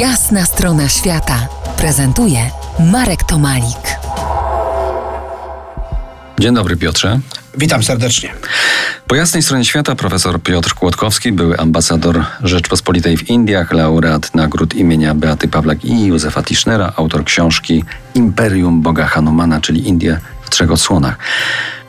Jasna strona świata prezentuje Marek Tomalik. Dzień dobry Piotrze. Witam serdecznie. Po jasnej stronie świata profesor Piotr Kłodkowski, były ambasador Rzeczpospolitej w Indiach, laureat nagród imienia Beaty Pawlak i Józefa Tischnera, autor książki Imperium Boga Hanumana, czyli Indie w trzech odsłonach.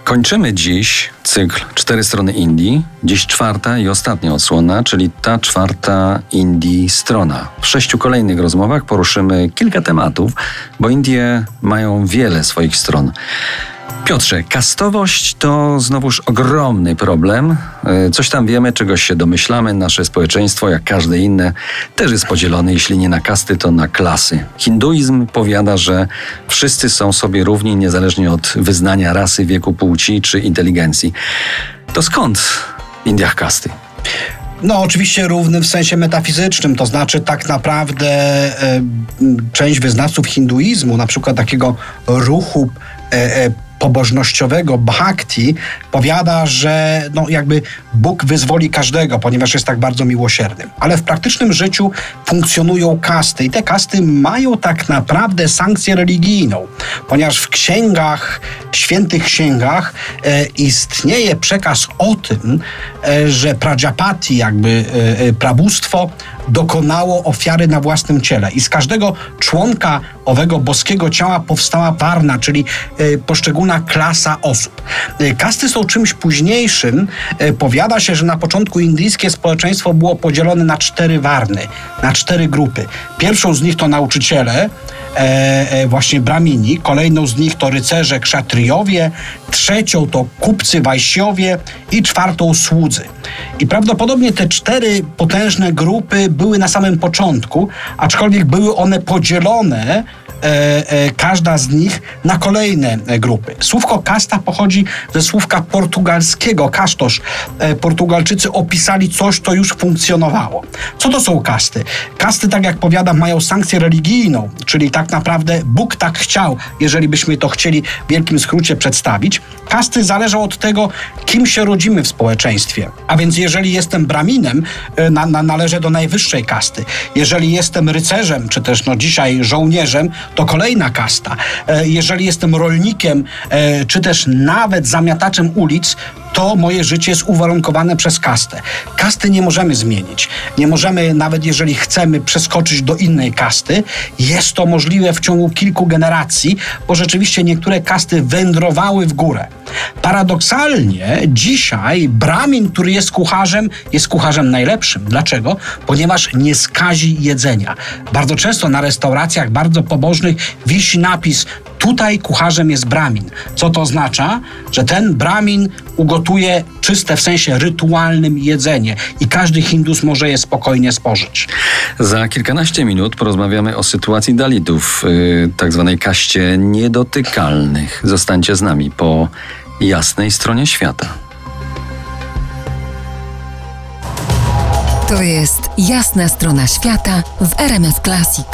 Kończymy dziś cykl Cztery strony Indii. Dziś czwarta i ostatnia odsłona, czyli ta czwarta Indii strona. W sześciu kolejnych rozmowach poruszymy kilka tematów, bo Indie mają wiele swoich stron. Piotrze, kastowość to znowuż ogromny problem. E, coś tam wiemy, czegoś się domyślamy. Nasze społeczeństwo, jak każde inne, też jest podzielone, jeśli nie na kasty, to na klasy. Hinduizm powiada, że wszyscy są sobie równi, niezależnie od wyznania rasy, wieku, płci czy inteligencji. To skąd w Indiach kasty? No, oczywiście równy w sensie metafizycznym, to znaczy tak naprawdę e, część wyznawców hinduizmu, na przykład takiego ruchu e, e, pobożnościowego bhakti powiada, że no jakby Bóg wyzwoli każdego, ponieważ jest tak bardzo miłosiernym. Ale w praktycznym życiu funkcjonują kasty i te kasty mają tak naprawdę sankcję religijną, ponieważ w księgach, świętych księgach e, istnieje przekaz o tym, e, że Prajapati, jakby e, prabóstwo, dokonało ofiary na własnym ciele i z każdego członka owego boskiego ciała powstała warna, czyli poszczególna klasa osób. Kasty są czymś późniejszym. Powiada się, że na początku indyjskie społeczeństwo było podzielone na cztery warny, na cztery grupy. Pierwszą z nich to nauczyciele, właśnie bramini, kolejną z nich to rycerze kszatriowie, trzecią to kupcy wajsiowie i czwartą słudzy. I prawdopodobnie te cztery potężne grupy były na samym początku, aczkolwiek były one podzielone E, e, każda z nich na kolejne grupy. Słówko kasta pochodzi ze słówka portugalskiego, kasztosz. E, Portugalczycy opisali coś, co już funkcjonowało. Co to są kasty? Kasty, tak jak powiadam, mają sankcję religijną, czyli tak naprawdę Bóg tak chciał, jeżeli byśmy to chcieli w wielkim skrócie przedstawić. Kasty zależą od tego, kim się rodzimy w społeczeństwie. A więc jeżeli jestem braminem, na, na, należę do najwyższej kasty. Jeżeli jestem rycerzem, czy też no dzisiaj żołnierzem, to kolejna kasta. E, jeżeli jestem rolnikiem, e, czy też nawet zamiataczem ulic, to moje życie jest uwarunkowane przez kastę. Kasty nie możemy zmienić. Nie możemy, nawet jeżeli chcemy przeskoczyć do innej kasty, jest to możliwe w ciągu kilku generacji, bo rzeczywiście niektóre kasty wędrowały w górę. Paradoksalnie dzisiaj Bramin, który jest kucharzem, jest kucharzem najlepszym. Dlaczego? Ponieważ nie skazi jedzenia. Bardzo często na restauracjach bardzo pobożnych wisi napis Tutaj kucharzem jest bramin. Co to oznacza? Że ten bramin ugotuje czyste w sensie rytualnym jedzenie i każdy Hindus może je spokojnie spożyć. Za kilkanaście minut porozmawiamy o sytuacji Dalitów, yy, tak zwanej kaście niedotykalnych. Zostańcie z nami po jasnej stronie świata. To jest jasna strona świata w RMS Classic.